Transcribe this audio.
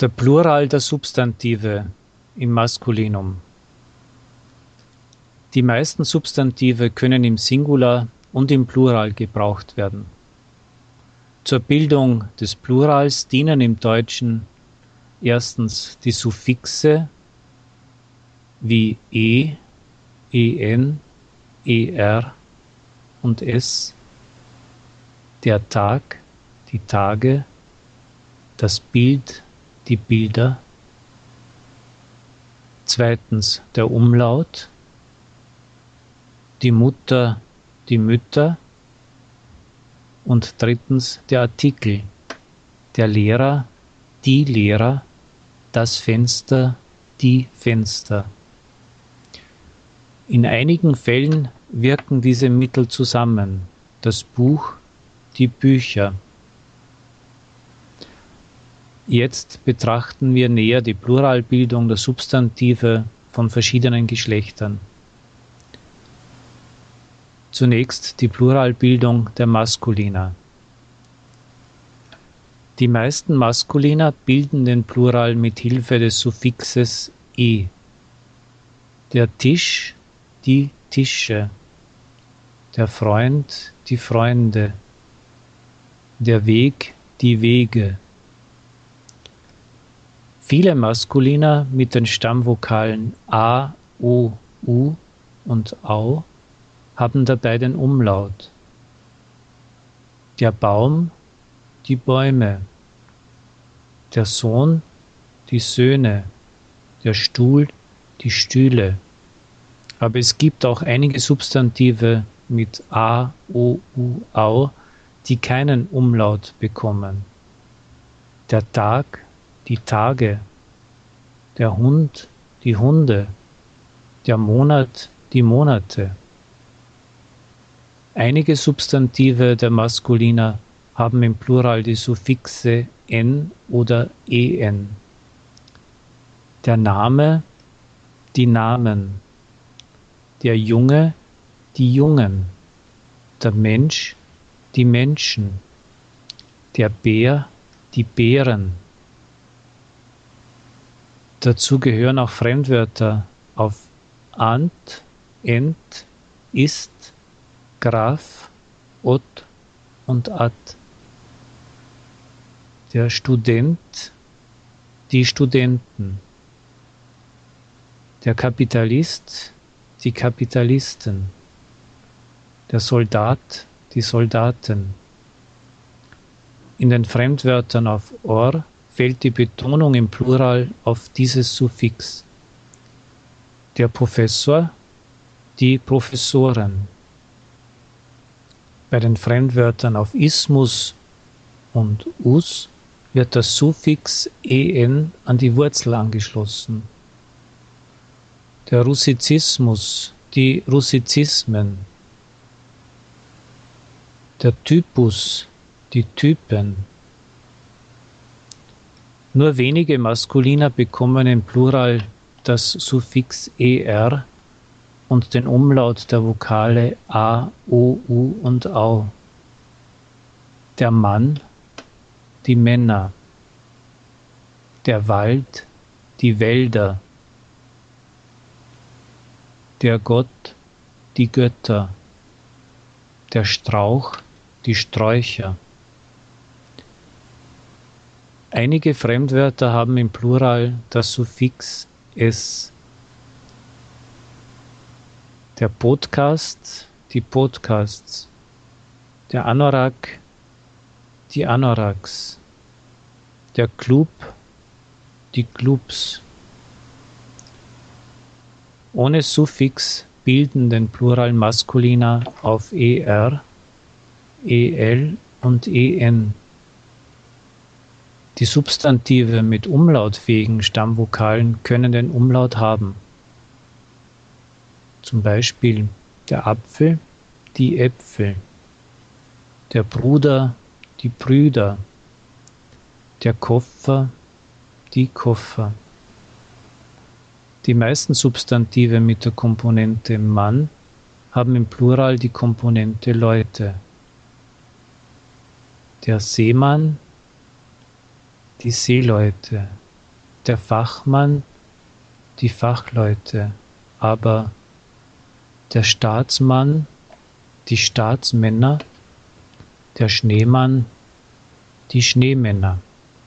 Der Plural der Substantive im Maskulinum. Die meisten Substantive können im Singular und im Plural gebraucht werden. Zur Bildung des Plurals dienen im Deutschen erstens die Suffixe wie e, en, er und s, der Tag, die Tage, das Bild, die Bilder. Zweitens der Umlaut, die Mutter, die Mütter. Und drittens der Artikel, der Lehrer, die Lehrer, das Fenster, die Fenster. In einigen Fällen wirken diese Mittel zusammen, das Buch, die Bücher. Jetzt betrachten wir näher die Pluralbildung der Substantive von verschiedenen Geschlechtern. Zunächst die Pluralbildung der Maskulina. Die meisten Maskulina bilden den Plural mit Hilfe des Suffixes e. Der Tisch, die Tische. Der Freund, die Freunde. Der Weg, die Wege. Viele Maskulina mit den Stammvokalen a, o, u und au haben dabei den Umlaut. Der Baum, die Bäume. Der Sohn, die Söhne. Der Stuhl, die Stühle. Aber es gibt auch einige Substantive mit a, o, u, au, die keinen Umlaut bekommen. Der Tag, die Tage, der Hund, die Hunde, der Monat, die Monate. Einige Substantive der Maskulina haben im Plural die Suffixe n oder en. Der Name, die Namen, der Junge, die Jungen, der Mensch, die Menschen, der Bär, die Bären. Dazu gehören auch Fremdwörter auf ant, ent, ist, graf, ot und at. Der Student, die Studenten. Der Kapitalist, die Kapitalisten. Der Soldat, die Soldaten. In den Fremdwörtern auf or fällt die Betonung im Plural auf dieses Suffix. Der Professor, die Professoren. Bei den Fremdwörtern auf Ismus und us wird das Suffix en an die Wurzel angeschlossen. Der Russizismus, die Russizismen. Der Typus, die Typen. Nur wenige Maskulina bekommen im Plural das Suffix er und den Umlaut der Vokale a, o, u und au. Der Mann, die Männer. Der Wald, die Wälder. Der Gott, die Götter. Der Strauch, die Sträucher. Einige Fremdwörter haben im Plural das Suffix s. Der Podcast, die Podcasts. Der Anorak, die Anoraks. Der Club, die Clubs. Ohne Suffix bilden den Plural Maskulina auf er, el und en. Die Substantive mit umlautfähigen Stammvokalen können den Umlaut haben. Zum Beispiel der Apfel, die Äpfel, der Bruder, die Brüder, der Koffer, die Koffer. Die meisten Substantive mit der Komponente Mann haben im Plural die Komponente Leute. Der Seemann, die Seeleute, der Fachmann die Fachleute, aber der Staatsmann die Staatsmänner, der Schneemann die Schneemänner.